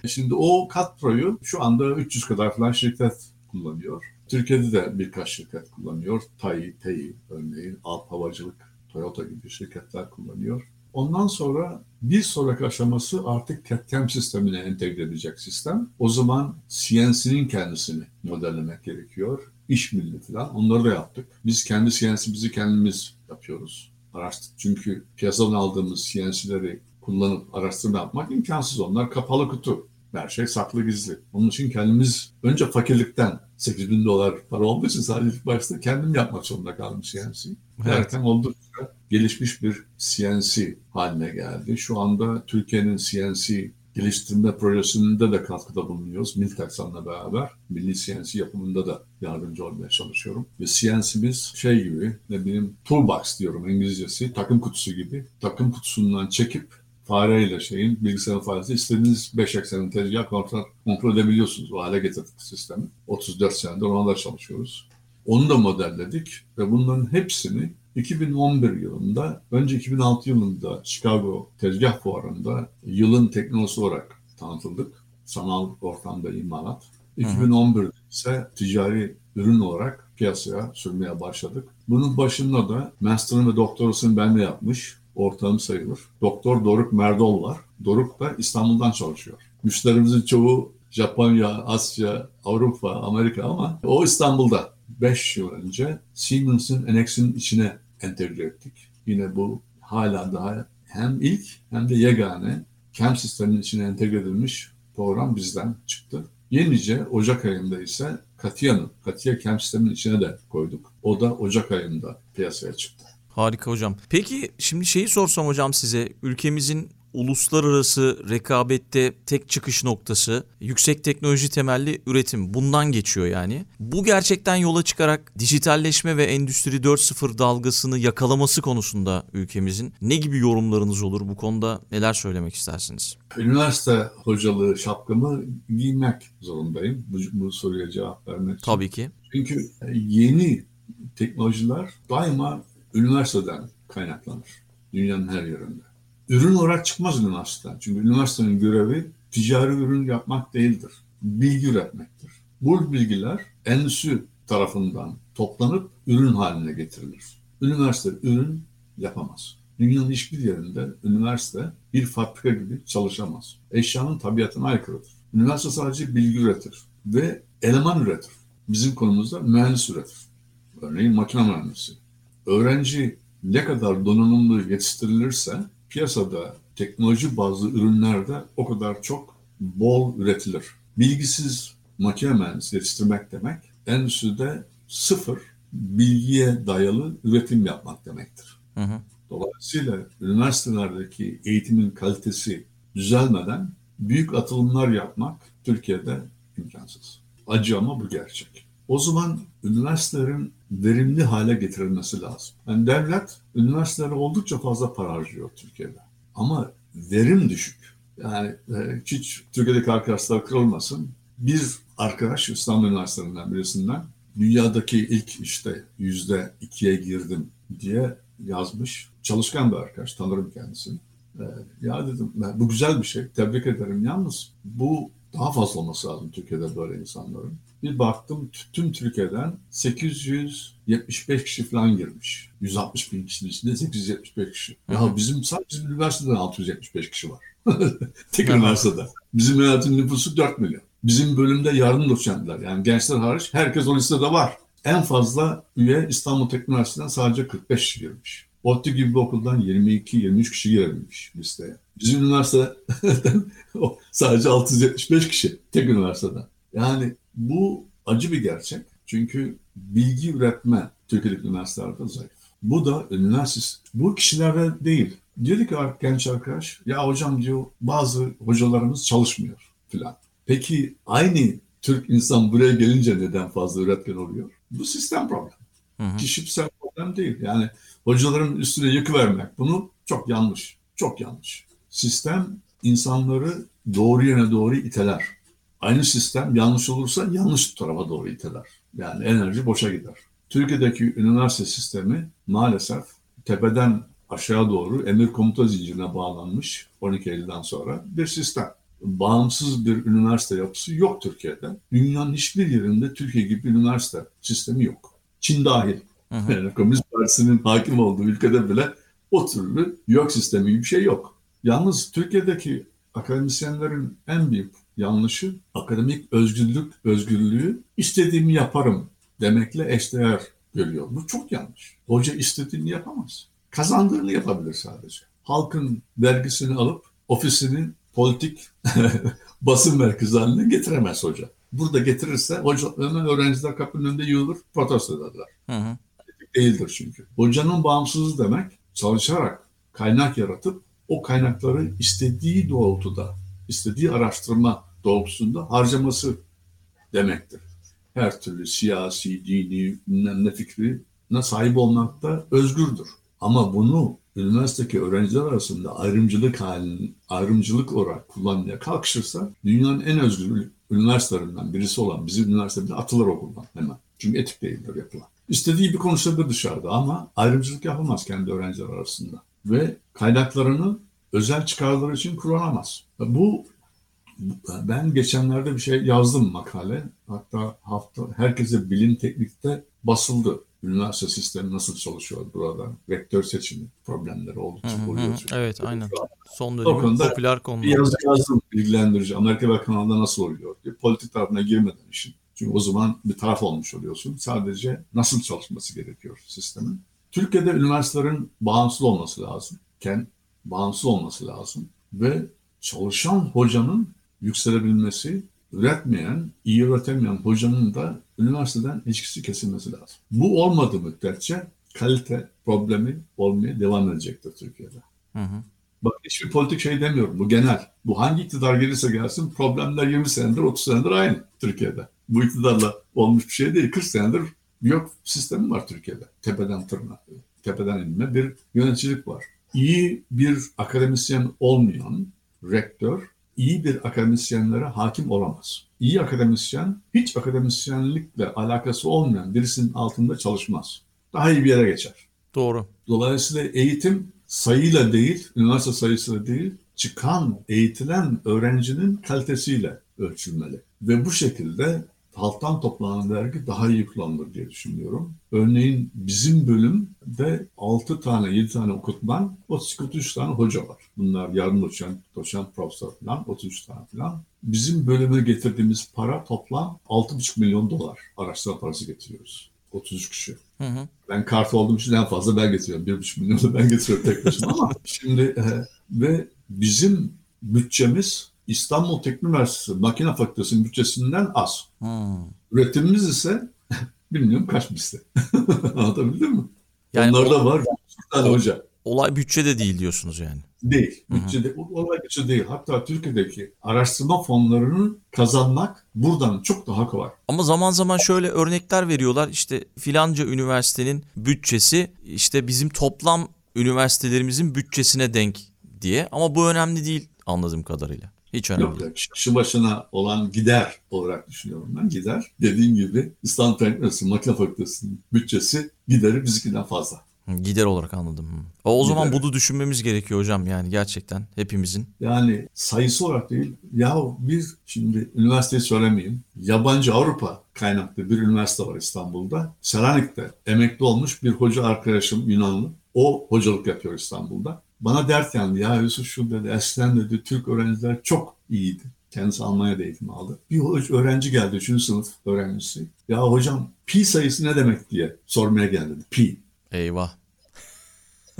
Şimdi o Cat Pro'yu şu anda 300 kadar falan şirket kullanıyor. Türkiye'de de birkaç şirket kullanıyor. TAI, TEİ örneğin, Alp Havacılık, Toyota gibi şirketler kullanıyor. Ondan sonra bir sonraki aşaması artık CAD-CAM sistemine entegre edecek sistem. O zaman CNC'nin kendisini modellemek gerekiyor. İş milli falan onları da yaptık. Biz kendi CNC'mizi kendimiz yapıyoruz. Araştırdık. Çünkü piyasadan aldığımız CNC'leri kullanıp araştırma yapmak imkansız. Onlar kapalı kutu. Her şey saklı gizli. Onun için kendimiz önce fakirlikten 8 bin dolar para olduğu için sadece ilk başta kendim yapmak zorunda kaldım CNC. Evet. Derken oldukça gelişmiş bir CNC haline geldi. Şu anda Türkiye'nin CNC geliştirme projesinde de katkıda bulunuyoruz. Milteksan'la beraber milli CNC yapımında da yardımcı olmaya çalışıyorum. Ve CNC'miz şey gibi, ne bileyim toolbox diyorum İngilizcesi, takım kutusu gibi. Takım kutusundan çekip fareyle şeyin bilgisayar faresi istediğiniz 5 eksenin tezgah kontrol, kontrol edebiliyorsunuz. O hale getirdik sistemi. 34 senedir onlarla çalışıyoruz. Onu da modelledik ve bunların hepsini 2011 yılında, önce 2006 yılında Chicago Tezgah Fuarı'nda yılın teknolojisi olarak tanıtıldık. Sanal ortamda imalat. 2011 ise ticari ürün olarak piyasaya sürmeye başladık. Bunun başında da master'ın ve doktorasını ben de yapmış. Ortağım sayılır. Doktor Doruk Merdol var. Doruk da İstanbul'dan çalışıyor. Müşterimizin çoğu Japonya, Asya, Avrupa, Amerika ama o İstanbul'da. 5 yıl önce Siemens'in NX'in içine entegre ettik. Yine bu hala daha hem ilk hem de yegane CAM sisteminin içine entegre edilmiş program bizden çıktı. Yenice Ocak ayında ise Katia'nın, Katia CAM sisteminin içine de koyduk. O da Ocak ayında piyasaya çıktı. Harika hocam. Peki şimdi şeyi sorsam hocam size ülkemizin uluslararası rekabette tek çıkış noktası yüksek teknoloji temelli üretim. Bundan geçiyor yani. Bu gerçekten yola çıkarak dijitalleşme ve endüstri 4.0 dalgasını yakalaması konusunda ülkemizin ne gibi yorumlarınız olur bu konuda neler söylemek istersiniz? Üniversite hocalığı şapkamı giymek zorundayım bu, bu soruya cevap vermek için. Tabii ki. Çünkü yeni teknolojiler daima üniversiteden kaynaklanır. Dünyanın her yerinde. Ürün olarak çıkmaz üniversiteden. Çünkü üniversitenin görevi ticari ürün yapmak değildir. Bilgi üretmektir. Bu bilgiler endüstri tarafından toplanıp ürün haline getirilir. Üniversite ürün yapamaz. Dünyanın hiçbir yerinde üniversite bir fabrika gibi çalışamaz. Eşyanın tabiatına aykırıdır. Üniversite sadece bilgi üretir ve eleman üretir. Bizim konumuzda mühendis üretir. Örneğin makine mühendisi. Öğrenci ne kadar donanımlı yetiştirilirse piyasada teknoloji bazlı ürünlerde o kadar çok bol üretilir. Bilgisiz makine mühendisi yetiştirmek demek endüstride sıfır bilgiye dayalı üretim yapmak demektir. Hı hı. Dolayısıyla üniversitelerdeki eğitimin kalitesi düzelmeden büyük atılımlar yapmak Türkiye'de imkansız. Acı ama bu gerçek. O zaman üniversitelerin verimli hale getirilmesi lazım. Yani devlet üniversitelere oldukça fazla para harcıyor Türkiye'de. Ama verim düşük. Yani e, hiç Türkiye'deki arkadaşlar kırılmasın. Bir arkadaş İstanbul Üniversitelerinden birisinden dünyadaki ilk işte yüzde ikiye girdim diye yazmış. Çalışkan bir arkadaş, tanırım kendisini. E, ya dedim bu güzel bir şey, tebrik ederim. Yalnız bu daha fazla olması lazım Türkiye'de böyle insanların. Bir baktım tüm Türkiye'den 875 kişi falan girmiş. 160 bin kişinin içinde 875 kişi. Ya bizim sadece bizim üniversiteden 675 kişi var. Tek üniversitede. Bizim üniversitenin nüfusu 4 milyon. Bizim bölümde yardım doçentler yani gençler hariç herkes o listede var. En fazla üye İstanbul Teknik Üniversitesi'nden sadece 45 kişi girmiş. ODTÜ gibi bir okuldan 22-23 kişi girebilmiş listeye. Bizim üniversiteden sadece 675 kişi tek üniversiteden. Yani bu acı bir gerçek. Çünkü bilgi üretme Türkiye'deki üniversitelerde zayıf. Bu da üniversite, bu kişilerde değil. Dedi ki genç arkadaş, ya hocam diyor bazı hocalarımız çalışmıyor filan. Peki aynı Türk insan buraya gelince neden fazla üretken oluyor? Bu sistem problem. Hı hı. Kişisel problem değil. Yani hocaların üstüne yıkı vermek bunu çok yanlış. Çok yanlış. Sistem insanları doğru yöne doğru iteler. Aynı sistem yanlış olursa yanlış tarafa doğru iteler. Yani enerji boşa gider. Türkiye'deki üniversite sistemi maalesef tepeden aşağı doğru emir komuta zincirine bağlanmış 12 Eylül'den sonra bir sistem. Bağımsız bir üniversite yapısı yok Türkiye'de. Dünyanın hiçbir yerinde Türkiye gibi bir üniversite sistemi yok. Çin dahil. Hı hı. Yani Komünist Partisi'nin hakim olduğu ülkede bile o türlü yok sistemi gibi bir şey yok. Yalnız Türkiye'deki akademisyenlerin en büyük yanlışı akademik özgürlük, özgürlüğü istediğimi yaparım demekle eşdeğer görüyor. Bu çok yanlış. Hoca istediğini yapamaz. Kazandığını yapabilir sadece. Halkın vergisini alıp ofisinin politik basın merkezi haline getiremez hoca. Burada getirirse hoca öğrenciler kapının önünde yığılır, protesto ederler. Hı hı. Değildir çünkü. Hocanın bağımsızlığı demek çalışarak kaynak yaratıp o kaynakları istediği doğrultuda, istediği araştırma doğrultusunda harcaması demektir. Her türlü siyasi, dini, ne fikrine sahip olmakta özgürdür. Ama bunu üniversitedeki öğrenciler arasında ayrımcılık halini, ayrımcılık olarak kullanmaya kalkışırsa dünyanın en özgür üniversitelerinden birisi olan bizim üniversitemizde atılır okuldan hemen. Çünkü etik değildir yapılan. İstediği gibi konuşabilir dışarıda ama ayrımcılık yapamaz kendi öğrenciler arasında. Ve kaynaklarını özel çıkarları için kullanamaz. Bu ben geçenlerde bir şey yazdım makale. Hatta hafta herkese bilim teknikte basıldı. Üniversite sistemi nasıl çalışıyor burada? Vektör seçimi problemleri oldukça oluyor. Evet aynen. Son dönemin popüler konular. Bir yazı yazdım bilgilendirici. Amerika ve Kanada nasıl oluyor diye. Politik tarafına girmeden işin. Çünkü o zaman bir taraf olmuş oluyorsun. Sadece nasıl çalışması gerekiyor sistemin. Türkiye'de üniversitelerin bağımsız olması lazım. Ken bağımsız olması lazım. Ve çalışan hocanın yükselebilmesi, üretmeyen, iyi üretemeyen hocanın da üniversiteden ilişkisi kesilmesi lazım. Bu olmadığı müddetçe kalite problemi olmaya devam edecektir Türkiye'de. Hı hı. Bak hiçbir politik şey demiyorum. Bu genel. Bu hangi iktidar gelirse gelsin problemler 20 senedir 30 senedir aynı Türkiye'de. Bu iktidarla olmuş bir şey değil. 40 senedir yok sistemi var Türkiye'de. Tepeden tırnağa, tepeden inme bir yöneticilik var. İyi bir akademisyen olmayan rektör iyi bir akademisyenlere hakim olamaz. İyi akademisyen hiç akademisyenlikle alakası olmayan birisinin altında çalışmaz. Daha iyi bir yere geçer. Doğru. Dolayısıyla eğitim sayıyla değil, üniversite sayısıyla değil, çıkan, eğitilen öğrencinin kalitesiyle ölçülmeli. Ve bu şekilde halktan toplanan vergi daha iyi kullanılır diye düşünüyorum. Örneğin bizim bölümde 6 tane, 7 tane okutman, 33 tane hoca var. Bunlar yardım doçent, doçent profesör falan, 33 tane falan. Bizim bölüme getirdiğimiz para toplam 6,5 milyon dolar araştırma parası getiriyoruz. 33 kişi. Hı hı. Ben kart olduğum için en fazla ben getiriyorum. 1,5 milyonu ben getiriyorum tek başıma ama şimdi e, ve bizim bütçemiz İstanbul Teknik Üniversitesi Makine Fakültesi'nin bütçesinden az. Hmm. Üretimimiz ise bilmiyorum kaç misli. Anlatabildim mi? Yani Onlarda var tane hoca. Olay bütçe de değil diyorsunuz yani. Değil. Bütçe de, olay bütçe değil. Hatta Türkiye'deki araştırma fonlarını kazanmak buradan çok daha kolay. Ama zaman zaman şöyle örnekler veriyorlar. İşte filanca üniversitenin bütçesi işte bizim toplam üniversitelerimizin bütçesine denk diye. Ama bu önemli değil anladığım kadarıyla. Hiç önemli Yok, değil. Kişi başına olan gider olarak düşünüyorum ben. Gider dediğim gibi İstanbul Teknolojisi Makine Fakültesi'nin bütçesi gideri bizimkinden fazla. Gider olarak anladım. O, o zaman bunu düşünmemiz gerekiyor hocam yani gerçekten hepimizin. Yani sayısı olarak değil. Ya biz şimdi üniversiteyi söylemeyeyim. Yabancı Avrupa kaynaklı bir üniversite var İstanbul'da. Selanik'te emekli olmuş bir hoca arkadaşım Yunanlı. O hocalık yapıyor İstanbul'da. Bana dert yandı ya Yusuf şu dedi eskiden dedi Türk öğrenciler çok iyiydi. Kendisi Almanya'da eğitim aldı. Bir öğrenci geldi, 3. sınıf öğrencisi. Ya hocam pi sayısı ne demek diye sormaya geldi. Pi. Eyvah.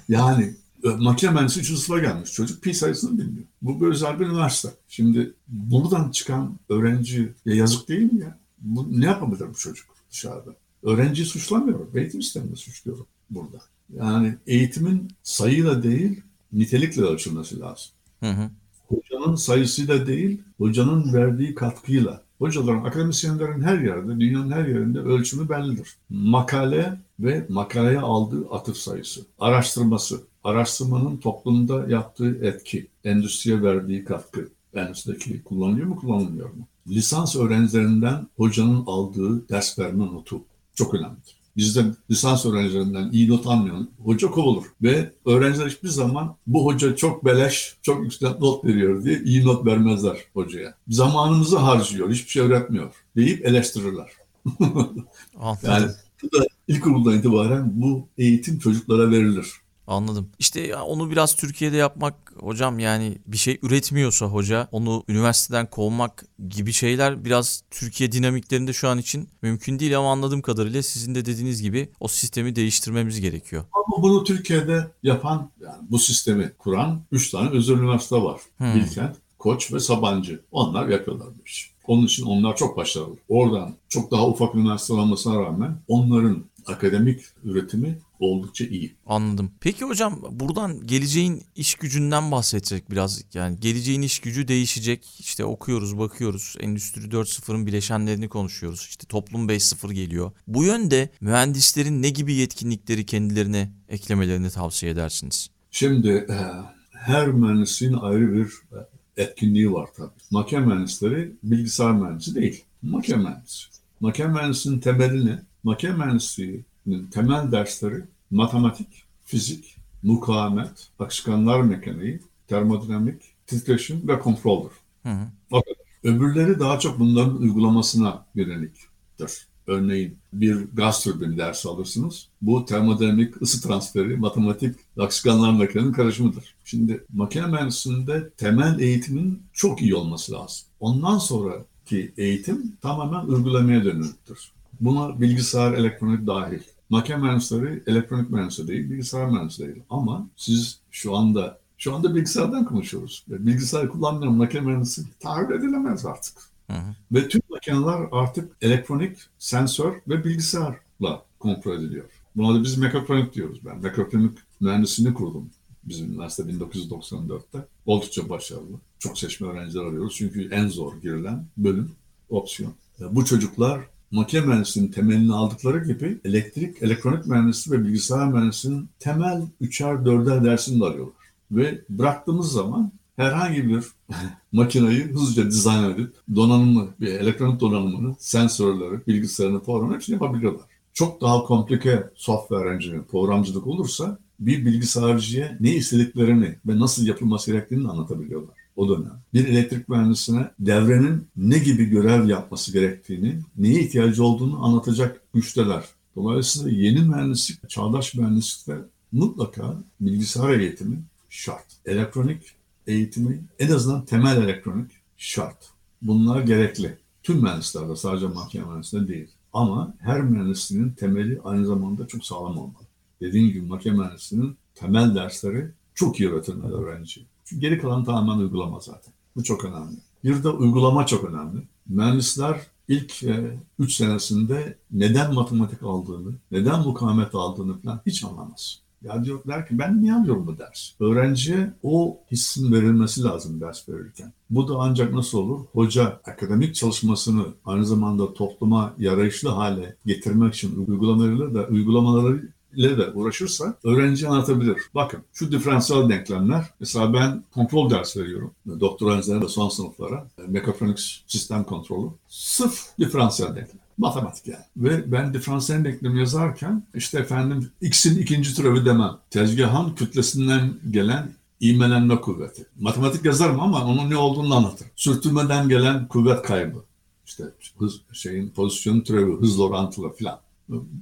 Yani makine mühendisi 3. sınıfa gelmiş. Çocuk pi sayısını bilmiyor. Bu bir özel bir üniversite. Şimdi buradan çıkan öğrenci ya yazık değil mi ya? Bu, ne yapabilir bu çocuk dışarıda? Öğrenciyi suçlamıyorum. Eğitim sistemini suçluyorum burada. Yani eğitimin sayıyla değil, nitelikle ölçülmesi lazım. Hı hı. Hocanın sayısıyla değil, hocanın verdiği katkıyla. Hocaların, akademisyenlerin her yerde, dünyanın her yerinde ölçümü bellidir. Makale ve makaleye aldığı atıf sayısı, araştırması, araştırmanın toplumda yaptığı etki, endüstriye verdiği katkı, endüstrideki kullanılıyor mu kullanılmıyor mu? Lisans öğrencilerinden hocanın aldığı ders verme notu çok önemlidir. Bizde lisans öğrencilerinden iyi not almayan hoca kovulur. Ve öğrenciler hiçbir zaman bu hoca çok beleş, çok yüksek not veriyor diye iyi not vermezler hocaya. Zamanımızı harcıyor, hiçbir şey öğretmiyor deyip eleştirirler. yani bu da ilkokuldan itibaren bu eğitim çocuklara verilir. Anladım. İşte onu biraz Türkiye'de yapmak hocam yani bir şey üretmiyorsa hoca onu üniversiteden kovmak gibi şeyler biraz Türkiye dinamiklerinde şu an için mümkün değil ama anladığım kadarıyla sizin de dediğiniz gibi o sistemi değiştirmemiz gerekiyor. Ama bunu Türkiye'de yapan yani bu sistemi kuran 3 tane özel üniversite var. Hmm. Bilkent, Koç ve Sabancı. Onlar yapıyorlar bu işi. Onun için onlar çok başarılı. Oradan çok daha ufak üniversite olmasına rağmen onların akademik üretimi oldukça iyi. Anladım. Peki hocam buradan geleceğin iş gücünden bahsedecek biraz. Yani geleceğin iş gücü değişecek. İşte okuyoruz, bakıyoruz. Endüstri 4.0'ın bileşenlerini konuşuyoruz. İşte toplum 5.0 geliyor. Bu yönde mühendislerin ne gibi yetkinlikleri kendilerine eklemelerini tavsiye edersiniz? Şimdi e, her mühendisliğin ayrı bir e, etkinliği var tabii. Makine mühendisleri bilgisayar mühendisi değil. Makine mühendisi. Makine mühendisinin temelini makine mühendisliği temel dersleri matematik, fizik, mukavemet, akışkanlar mekaniği, termodinamik, titreşim ve kontroldür. Hı hı. O kadar. Öbürleri daha çok bunların uygulamasına yöneliktir. Örneğin bir gaz türbini dersi alırsınız. Bu termodinamik ısı transferi, matematik, akışkanlar makinenin karışımıdır. Şimdi makine mühendisliğinde temel eğitimin çok iyi olması lazım. Ondan sonraki eğitim tamamen uygulamaya dönüktür. Buna bilgisayar, elektronik dahil. Makine mühendisleri elektronik mühendisleri değil, bilgisayar mühendisleri değil. Ama siz şu anda şu anda bilgisayardan konuşuyoruz. Bilgisayar kullanmayan makine mühendisi tahmin edilemez artık. Hı hı. Ve tüm makineler artık elektronik, sensör ve bilgisayarla kontrol ediliyor. Buna da biz mekatronik diyoruz. Ben mekatronik mühendisliğini kurdum bizim üniversite 1994'te. Oldukça başarılı. Çok seçme öğrenciler arıyoruz. Çünkü en zor girilen bölüm, opsiyon. Bu çocuklar makine mühendisliğinin temelini aldıkları gibi elektrik, elektronik mühendisliği ve bilgisayar mühendisliğinin temel üçer, dörder dersini de alıyorlar. Ve bıraktığımız zaman herhangi bir makineyi hızlıca dizayn edip donanımı, elektronik donanımını, sensörleri, bilgisayarını, programı hepsini yapabiliyorlar. Çok daha komplike software engineering, programcılık olursa bir bilgisayarcıya ne istediklerini ve nasıl yapılması gerektiğini anlatabiliyorlar o dönem. Bir elektrik mühendisine devrenin ne gibi görev yapması gerektiğini, neye ihtiyacı olduğunu anlatacak güçteler. Dolayısıyla yeni mühendislik, çağdaş mühendislikte mutlaka bilgisayar eğitimi şart. Elektronik eğitimi en azından temel elektronik şart. Bunlar gerekli. Tüm mühendislerde sadece makine mühendisliğinde değil. Ama her mühendisliğin temeli aynı zamanda çok sağlam olmalı. Dediğim gibi makine mühendisliğinin temel dersleri çok iyi öğretilmeli öğrenci. Geri kalan tamamen uygulama zaten. Bu çok önemli. Bir de uygulama çok önemli. Mühendisler ilk 3 e, senesinde neden matematik aldığını, neden mukavemet aldığını falan hiç anlamaz. Ya diyor der ki ben niye alıyorum bu ders? Öğrenciye o hissin verilmesi lazım ders verirken. Bu da ancak nasıl olur? Hoca akademik çalışmasını aynı zamanda topluma yarayışlı hale getirmek için uygulamalarıyla da uygulamaları ile de uğraşırsa öğrenci anlatabilir. Bakın şu diferansiyel denklemler mesela ben kontrol ders veriyorum. Doktor öğrencilere ve son sınıflara mekatronik sistem kontrolü. Sırf diferansiyel denklem. Matematik yani. Ve ben diferansiyel denklemi yazarken işte efendim x'in ikinci türevi demem. Tezgahın kütlesinden gelen ivmelenme kuvveti. Matematik yazarım ama onun ne olduğunu anlatır. Sürtünmeden gelen kuvvet kaybı. İşte hız, şeyin pozisyon türevi, hızla orantılı filan.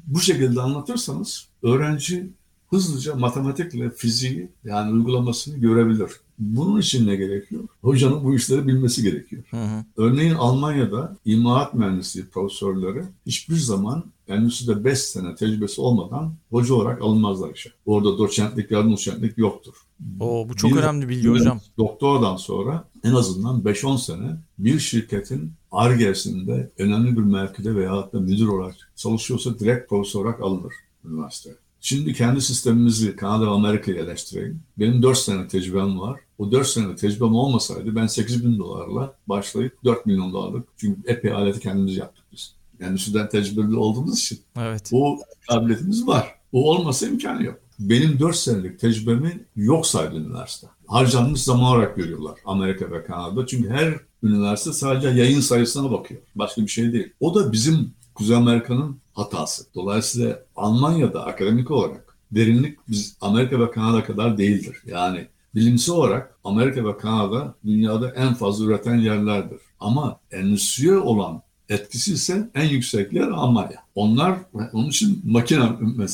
Bu şekilde anlatırsanız öğrenci hızlıca matematikle fiziği yani uygulamasını görebilir. Bunun için ne gerekiyor? Hocanın bu işleri bilmesi gerekiyor. Hı hı. Örneğin Almanya'da imalat mühendisliği profesörleri hiçbir zaman endüstride 5 sene tecrübesi olmadan hoca olarak alınmazlar işe. Orada doçentlik, yardım doçentlik yoktur. Oo, bu çok bir, önemli bilgi hocam. Doktordan sonra en azından 5-10 sene bir şirketin ARGE'sinde önemli bir mevkide veya da müdür olarak çalışıyorsa direkt profesör olarak alınır üniversiteye. Şimdi kendi sistemimizi Kanada ve Amerika'yı eleştireyim. Benim 4 sene tecrübem var. O 4 sene tecrübem olmasaydı ben 8 bin dolarla başlayıp 4 milyon dolarlık. Çünkü epey aleti kendimiz yaptık biz. Yani Endüstriden tecrübeli olduğumuz için. Evet. O kabiliyetimiz var. O olmasa imkanı yok. Benim 4 senelik tecrübemi yok saydı üniversite. Harcanmış zaman olarak görüyorlar Amerika ve Kanada. Çünkü her üniversite sadece yayın sayısına bakıyor. Başka bir şey değil. O da bizim Kuzey Amerika'nın hatası. Dolayısıyla Almanya'da akademik olarak derinlik biz Amerika ve Kanada kadar değildir. Yani bilimsel olarak Amerika ve Kanada dünyada en fazla üreten yerlerdir. Ama endüstriye olan etkisi ise en yüksek yer Almanya. Onlar onun için makine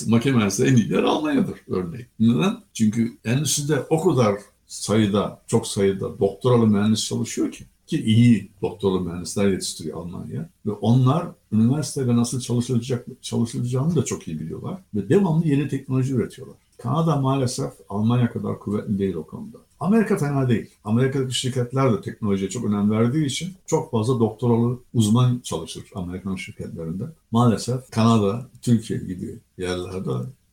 makine mühendisliği en iyi yer Almanya'dır örneğin. Neden? Çünkü endüstride o kadar sayıda, çok sayıda doktoralı mühendis çalışıyor ki ki iyi doktorlu mühendisler yetiştiriyor Almanya. Ve onlar üniversitede nasıl çalışılacak, çalışılacağını da çok iyi biliyorlar. Ve devamlı yeni teknoloji üretiyorlar. Kanada maalesef Almanya kadar kuvvetli değil o konuda. Amerika fena değil. Amerika'daki şirketler de teknolojiye çok önem verdiği için çok fazla doktoralı uzman çalışır Amerikan şirketlerinde. Maalesef Kanada, Türkiye gibi yerlerde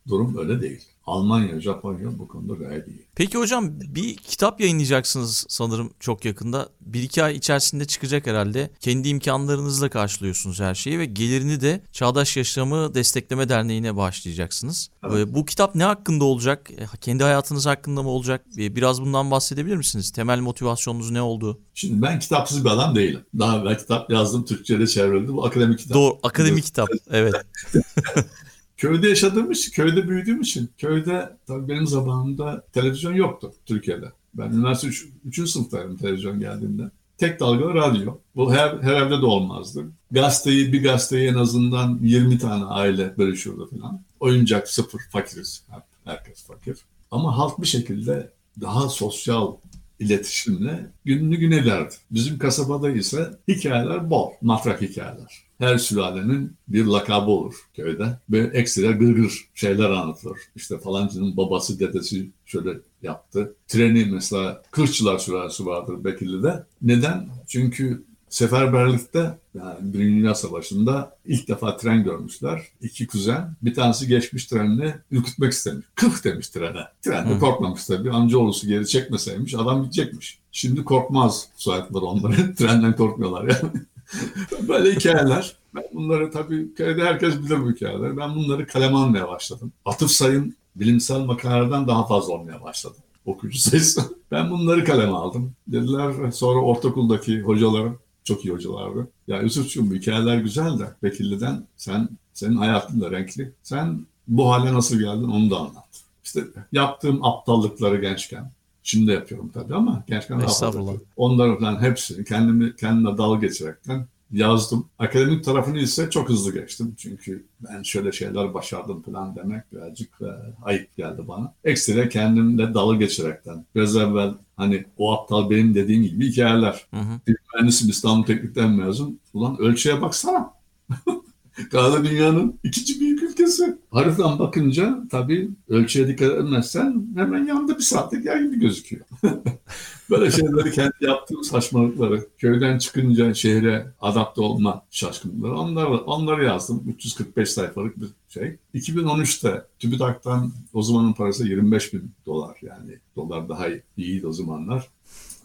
durum öyle değil. Almanya, Japonya bu konuda gayet iyi. Peki hocam bir kitap yayınlayacaksınız sanırım çok yakında. Bir iki ay içerisinde çıkacak herhalde. Kendi imkanlarınızla karşılıyorsunuz her şeyi ve gelirini de Çağdaş Yaşamı Destekleme Derneği'ne bağışlayacaksınız. Evet. Bu kitap ne hakkında olacak? E, kendi hayatınız hakkında mı olacak? Biraz bundan bahsedebilir misiniz? Temel motivasyonunuz ne oldu? Şimdi ben kitapsız bir adam değilim. Daha evvel kitap yazdım, Türkçe'de çevrildi. Bu akademik kitap. Doğru, akademik kitap. Evet. köyde yaşadığım için, köyde büyüdüğüm için, köyde tabii benim zamanımda televizyon yoktu Türkiye'de. Ben üniversite 3. Üç, sınıftaydım televizyon geldiğinde. Tek dalgalı radyo. Bu her, her evde de olmazdı. Gazeteyi, bir gazeteyi en azından 20 tane aile bölüşüyordu falan. Oyuncak sıfır, fakiriz. Herkes fakir. Ama halk bir şekilde daha sosyal iletişimle gününü gün ederdi. Bizim kasabada ise hikayeler bol, matrak hikayeler. Her sülalenin bir lakabı olur köyde ve ekstra gırgır şeyler anlatılır. İşte falancının babası, dedesi şöyle yaptı. Treni mesela Kırçılar sülalesi vardır Bekirli'de. Neden? Çünkü Seferberlikte yani Birinci Dünya Savaşı'nda ilk defa tren görmüşler. İki kuzen. Bir tanesi geçmiş trenle ürkütmek istemiş. Kıh demiş trene. Tren de korkmamış tabii. Amcaoğlusu geri çekmeseymiş adam gidecekmiş. Şimdi korkmaz soyadlar onları. Trenden korkmuyorlar yani. Böyle hikayeler. Ben bunları tabii köyde herkes bilir bu hikayeleri. Ben bunları kaleme almaya başladım. Atıf sayın bilimsel makalelerden daha fazla olmaya başladı okuyucu sayısı. Ben bunları kaleme aldım. Dediler sonra ortaokuldaki hocalarım çok iyi hocalardı. Ya Yusuf'cum hikayeler güzel de Bekirli'den sen senin hayatın da renkli. Sen bu hale nasıl geldin onu da anlat. İşte yaptığım aptallıkları gençken Şimdi de yapıyorum tabii ama gençken daha fazla. Onları falan hepsini kendimi kendime dal geçirekten yazdım. Akademik tarafını ise çok hızlı geçtim. Çünkü ben şöyle şeyler başardım falan demek birazcık e, ayıp geldi bana. Ekstra kendimle dalı geçirekten. Biraz evvel hani o aptal benim dediğim gibi hikayeler. Hı hı. Bir mühendisim İstanbul Teknik'ten mezun. Ulan ölçüye baksana. Kanada dünyanın ikinci büyük ülkesi. Haritadan bakınca tabii ölçüye dikkat etmezsen hemen yanında bir saatlik yer gibi gözüküyor. Böyle şeyleri kendi yaptığım saçmalıkları, köyden çıkınca şehre adapte olma şaşkınlıkları onları, onları yazdım. 345 sayfalık bir şey. 2013'te TÜBİTAK'tan o zamanın parası 25 bin dolar yani dolar daha iyiydi o zamanlar.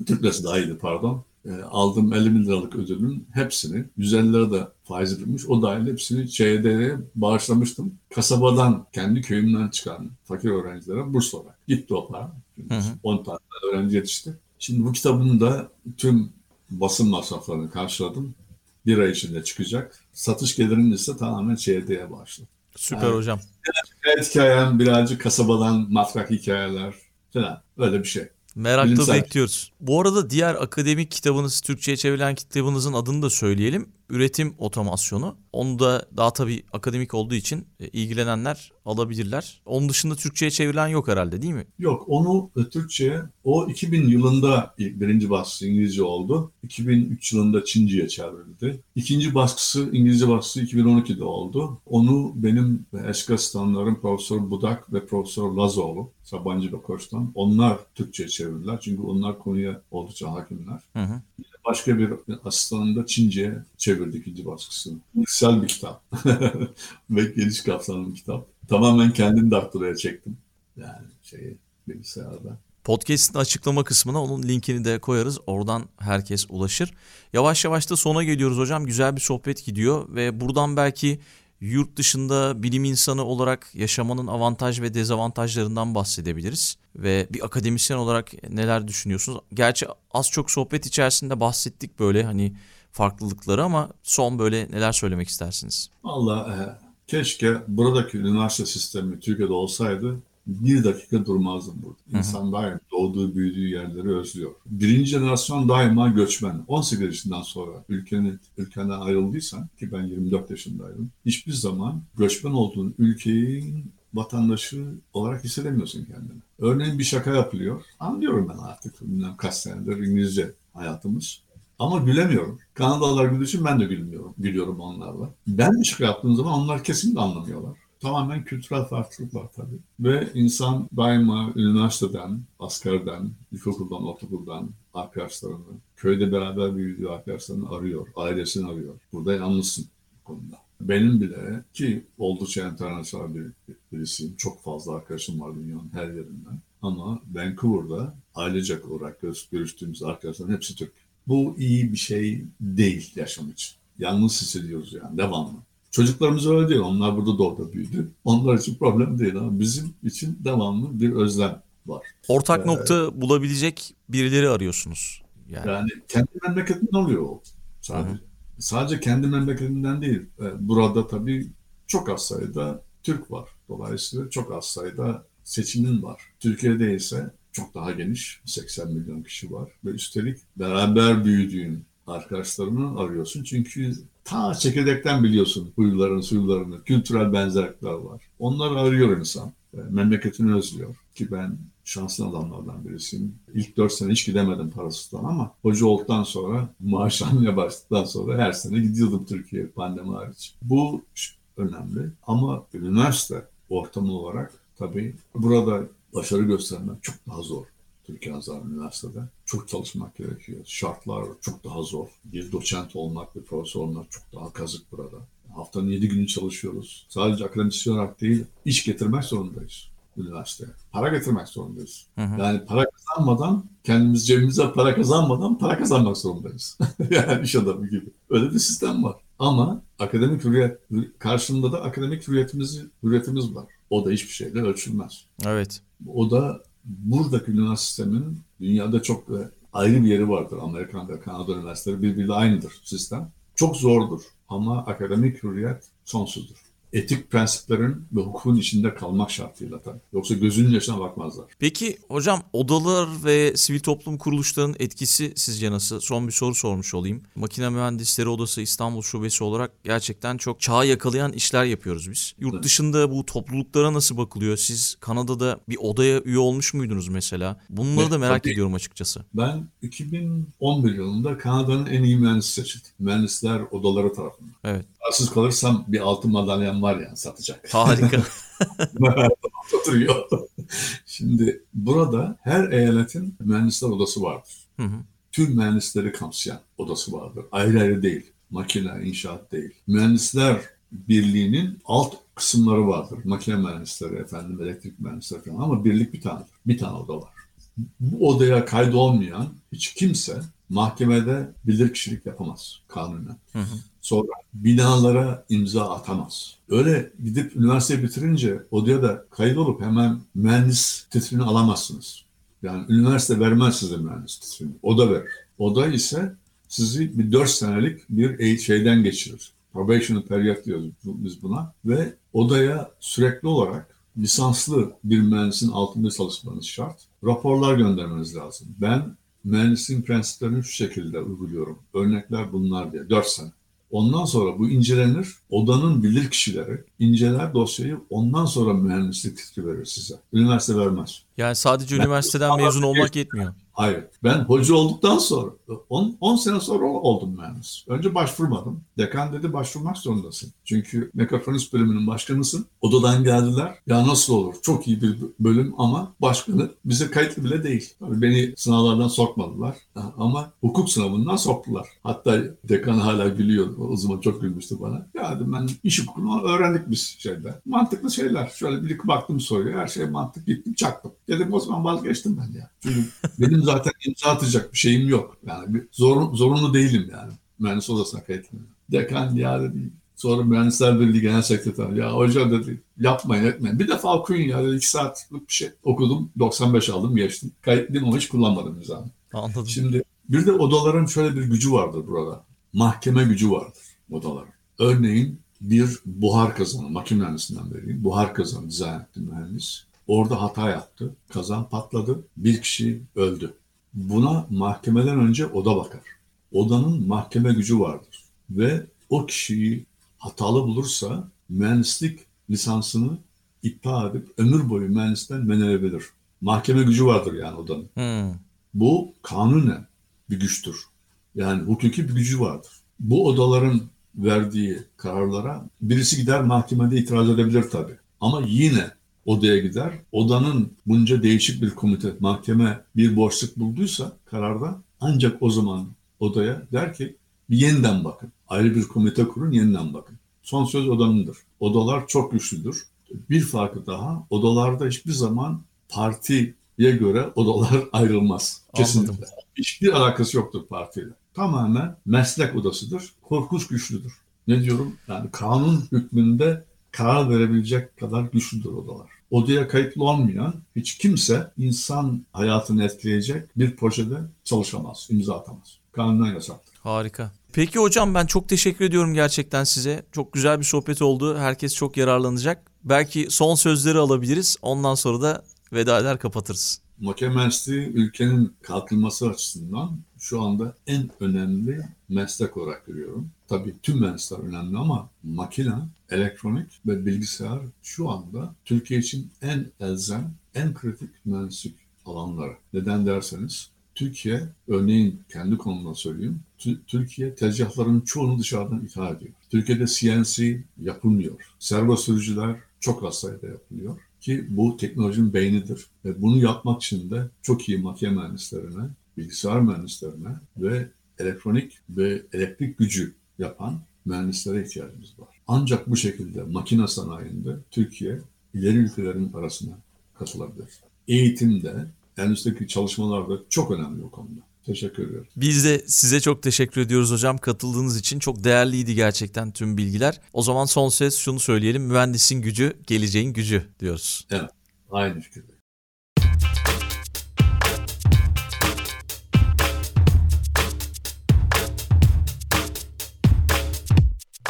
Türk lirası daha iyiydi pardon aldığım 50 bin liralık ödülün hepsini, 150 lira da faiz edilmiş, o dahil hepsini ÇED'ye bağışlamıştım. Kasabadan, kendi köyümden çıkan fakir öğrencilere burs olarak. Gitti o para. Hı hı. 10 tane öğrenci yetişti. Şimdi bu kitabın da tüm basın masraflarını karşıladım. Bir ay içinde çıkacak. Satış gelirinin ise tamamen ÇED'ye başladı. Süper yani, hocam. Birazcık hikayem, birazcık kasabadan matrak hikayeler falan. Öyle bir şey. Merakla Bilimsel. bekliyoruz. Bu arada diğer akademik kitabınız, Türkçe'ye çevrilen kitabınızın adını da söyleyelim. Üretim otomasyonu. Onu da daha tabii akademik olduğu için e, ilgilenenler alabilirler. Onun dışında Türkçe'ye çevrilen yok herhalde değil mi? Yok onu e, Türkçe'ye o 2000 yılında birinci baskısı İngilizce oldu. 2003 yılında Çince'ye çevrildi. İkinci baskısı İngilizce baskısı 2012'de oldu. Onu benim eski asistanlarım Profesör Budak ve Profesör Lazoğlu Sabancı ve Koç'tan onlar Türkçe'ye çevirdiler. Çünkü onlar konuya oldukça hakimler. Hı hı başka bir asistanım da Çince'ye çevirdi ikinci baskısını. Güzel bir kitap. Ve geniş kapsamlı bir kitap. Tamamen kendim daktiloya çektim. Yani şeyi bilgisayarda. Podcast'in açıklama kısmına onun linkini de koyarız. Oradan herkes ulaşır. Yavaş yavaş da sona geliyoruz hocam. Güzel bir sohbet gidiyor ve buradan belki yurt dışında bilim insanı olarak yaşamanın avantaj ve dezavantajlarından bahsedebiliriz. Ve bir akademisyen olarak neler düşünüyorsunuz? Gerçi az çok sohbet içerisinde bahsettik böyle hani farklılıkları ama son böyle neler söylemek istersiniz? Valla e, keşke buradaki üniversite sistemi Türkiye'de olsaydı bir dakika durmazdım burada. İnsan daima doğduğu, büyüdüğü yerleri özlüyor. Birinci jenerasyon daima göçmen. 18 yaşından sonra ülkenin ülkenden ayrıldıysan ki ben 24 yaşındaydım. Hiçbir zaman göçmen olduğun ülkenin vatandaşı olarak hissedemiyorsun kendini. Örneğin bir şaka yapılıyor. Anlıyorum ben artık. Bilmem kaç senedir İngilizce hayatımız. Ama gülemiyorum. Kanadalılar güldüğü için ben de gülmüyorum. Gülüyorum onlarla. Ben bir şaka yaptığım zaman onlar kesinlikle anlamıyorlar tamamen kültürel farklılık var tabii. Ve insan daima üniversiteden, askerden, ilkokuldan, ortaokuldan arkadaşlarını, köyde beraber büyüdüğü arkadaşlarını arıyor, ailesini arıyor. Burada yalnızsın bu konuda. Benim bile ki oldukça internasyonel bir birisiyim. Çok fazla arkadaşım var dünyanın her yerinden. Ama Vancouver'da ailecek olarak görüştüğümüz arkadaşların hepsi Türk. Bu iyi bir şey değil yaşam için. Yalnız hissediyoruz yani devamlı. Çocuklarımız öyle değil. Onlar burada doğdu büyüdü. Onlar için problem değil ama bizim için devamlı bir özlem var. Ortak ee, nokta bulabilecek birileri arıyorsunuz. Yani, yani kendi memleketinden oluyor o. Sadece, Hı-hı. sadece kendi memleketinden değil. Ee, burada tabii çok az sayıda Türk var. Dolayısıyla çok az sayıda seçimin var. Türkiye'de ise çok daha geniş. 80 milyon kişi var. Ve üstelik beraber büyüdüğün arkadaşlarını arıyorsun. Çünkü ta çekirdekten biliyorsun huylarını, suylarını, kültürel benzerlikler var. Onları arıyor insan. Memleketini özlüyor. Ki ben şanslı adamlardan birisiyim. İlk dört sene hiç gidemedim parasızdan ama hoca olduktan sonra, maaş almaya başladıktan sonra her sene gidiyordum Türkiye pandemi hariç. Bu önemli ama üniversite ortamı olarak tabii burada başarı göstermek çok daha zor. Türkiye Hazar Üniversitede. Çok çalışmak gerekiyor. Şartlar çok daha zor. Bir doçent olmak, bir profesör olmak çok daha kazık burada. Haftanın yedi günü çalışıyoruz. Sadece akademisyen olarak değil, iş getirmek zorundayız üniversiteye. Para getirmek zorundayız. Hı hı. Yani para kazanmadan, kendimiz cebimize para kazanmadan para kazanmak zorundayız. yani iş adamı gibi. Öyle bir sistem var. Ama akademik hürriyet, karşında da akademik hürriyetimiz, hürriyetimiz var. O da hiçbir şeyle ölçülmez. Evet. O da buradaki üniversitenin dünyada çok ayrı bir yeri vardır. Amerikan ve Kanada üniversiteleri birbiriyle aynıdır sistem. Çok zordur ama akademik hürriyet sonsuzdur etik prensiplerin ve hukukun içinde kalmak şartıyla tabii. Yoksa gözünün yaşına bakmazlar. Peki hocam odalar ve sivil toplum kuruluşlarının etkisi sizce nasıl? Son bir soru sormuş olayım. Makine Mühendisleri Odası İstanbul Şubesi olarak gerçekten çok çağı yakalayan işler yapıyoruz biz. Yurt evet. dışında bu topluluklara nasıl bakılıyor? Siz Kanada'da bir odaya üye olmuş muydunuz mesela? Bunları evet, da merak tabii. ediyorum açıkçası. Ben 2011 yılında Kanada'nın en iyi mühendisi seçildim. Mühendisler odaları tarafından. Evet. Kararsız kalırsam bir altın var yani satacak. Harika. Oturuyor. Şimdi burada her eyaletin mühendisler odası vardır. Hı hı. Tüm mühendisleri kapsayan odası vardır. Ayrı ayrı değil. Makine, inşaat değil. Mühendisler Birliği'nin alt kısımları vardır. Makine mühendisleri, efendim, elektrik mühendisleri falan ama birlik bir tanedir. Bir tane oda var. Bu odaya kaydolmayan hiç kimse mahkemede bilirkişilik yapamaz kanunen. Hı hı. Sonra binalara imza atamaz. Öyle gidip üniversite bitirince odaya da kayıt olup hemen mühendis titrini alamazsınız. Yani üniversite vermez size mühendis titrini. Oda verir. Oda ise sizi bir dört senelik bir şeyden geçirir. Probation period diyoruz biz buna. Ve odaya sürekli olarak lisanslı bir mühendisin altında çalışmanız şart. Raporlar göndermeniz lazım. Ben mühendisliğin prensiplerini şu şekilde uyguluyorum. Örnekler bunlar diye. Dört sene. Ondan sonra bu incelenir. Odanın bilir kişileri inceler dosyayı ondan sonra mühendislik fikri verir size. Üniversite vermez. Yani sadece ben, üniversiteden mezun olmak yetmiyor. Hayır. Ben hoca olduktan sonra 10 sene sonra oldum mühendis. Önce başvurmadım. Dekan dedi başvurmak zorundasın. Çünkü mekatronik bölümünün başkanısın. Odadan geldiler. Ya nasıl olur? Çok iyi bir bölüm ama başkanı bize kayıtlı bile değil. Tabii beni sınavlardan sokmadılar. Ama hukuk sınavından soktular. Hatta dekan hala gülüyor. O zaman çok gülmüştü bana. Ya dedim ben iş hukukunu öğrendik biz şeyde. Mantıklı şeyler. Şöyle bir baktım soruyor. Her şey mantık gittim çaktım. Dedim o zaman vazgeçtim ben ya. Çünkü benim zaten imza atacak bir şeyim yok. Yani bir zor, zorunlu değilim yani. Mühendis odasına kayıtlanıyorum. Dekan ya dedi. Sonra Mühendisler Birliği Genel Sekreter ya hoca dedi yapmayın etmeyin. Bir defa okuyun ya dedi iki saatlik bir şey okudum. 95 aldım geçtim. Kayıtlıyım ama hiç kullanmadım imzamı. Anladım. Şimdi bir de odaların şöyle bir gücü vardır burada. Mahkeme gücü vardır odaların. Örneğin bir buhar kazanı, makine mühendisinden vereyim. Buhar kazanı dizayn etti mühendis. Orada hata yaptı. Kazan patladı. Bir kişi öldü. Buna mahkemeden önce oda bakar. Odanın mahkeme gücü vardır. Ve o kişiyi hatalı bulursa mühendislik lisansını iptal edip ömür boyu mühendisten men edebilir. Mahkeme gücü vardır yani odanın. Hmm. Bu kanunen bir güçtür. Yani hukuki bir gücü vardır. Bu odaların verdiği kararlara birisi gider mahkemede itiraz edebilir tabii. Ama yine odaya gider. Odanın bunca değişik bir komite, mahkeme bir boşluk bulduysa kararda ancak o zaman odaya der ki bir yeniden bakın. Ayrı bir komite kurun yeniden bakın. Son söz odanındır. Odalar çok güçlüdür. Bir farkı daha odalarda hiçbir zaman partiye göre odalar ayrılmaz. Kesinlikle. Anladım. Hiçbir alakası yoktur partiyle. Tamamen meslek odasıdır. Korkunç güçlüdür. Ne diyorum? Yani kanun hükmünde karar verebilecek kadar güçlüdür odalar odaya kayıtlı olmayan hiç kimse insan hayatını etkileyecek bir projede çalışamaz, imza atamaz. Kanunen yasaktır. Harika. Peki hocam ben çok teşekkür ediyorum gerçekten size. Çok güzel bir sohbet oldu. Herkes çok yararlanacak. belki son sözleri alabiliriz. Ondan sonra da veda eder kapatırız. Makine mühendisliği ülkenin kalkınması açısından şu anda en önemli meslek olarak görüyorum. Tabii tüm mühendisler önemli ama makine, elektronik ve bilgisayar şu anda Türkiye için en elzem, en kritik mühendislik alanları. Neden derseniz Türkiye, örneğin kendi konumda söyleyeyim, Türkiye tezgahların çoğunu dışarıdan ithal ediyor. Türkiye'de CNC yapılmıyor. Servo sürücüler çok az sayıda yapılıyor ki bu teknolojinin beynidir. Ve bunu yapmak için de çok iyi makine mühendislerine, bilgisayar mühendislerine ve elektronik ve elektrik gücü yapan mühendislere ihtiyacımız var. Ancak bu şekilde makine sanayinde Türkiye ileri ülkelerin arasına katılabilir. Eğitimde, endüstrideki çalışmalarda çok önemli o konuda. Teşekkür ediyorum. Biz de size çok teşekkür ediyoruz hocam katıldığınız için. Çok değerliydi gerçekten tüm bilgiler. O zaman son ses şunu söyleyelim. Mühendisin gücü, geleceğin gücü diyoruz. Evet, aynı fikirde.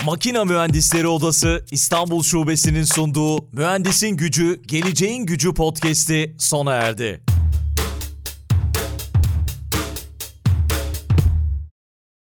Makina Mühendisleri Odası İstanbul Şubesi'nin sunduğu Mühendisin Gücü, Geleceğin Gücü podcast'i sona erdi.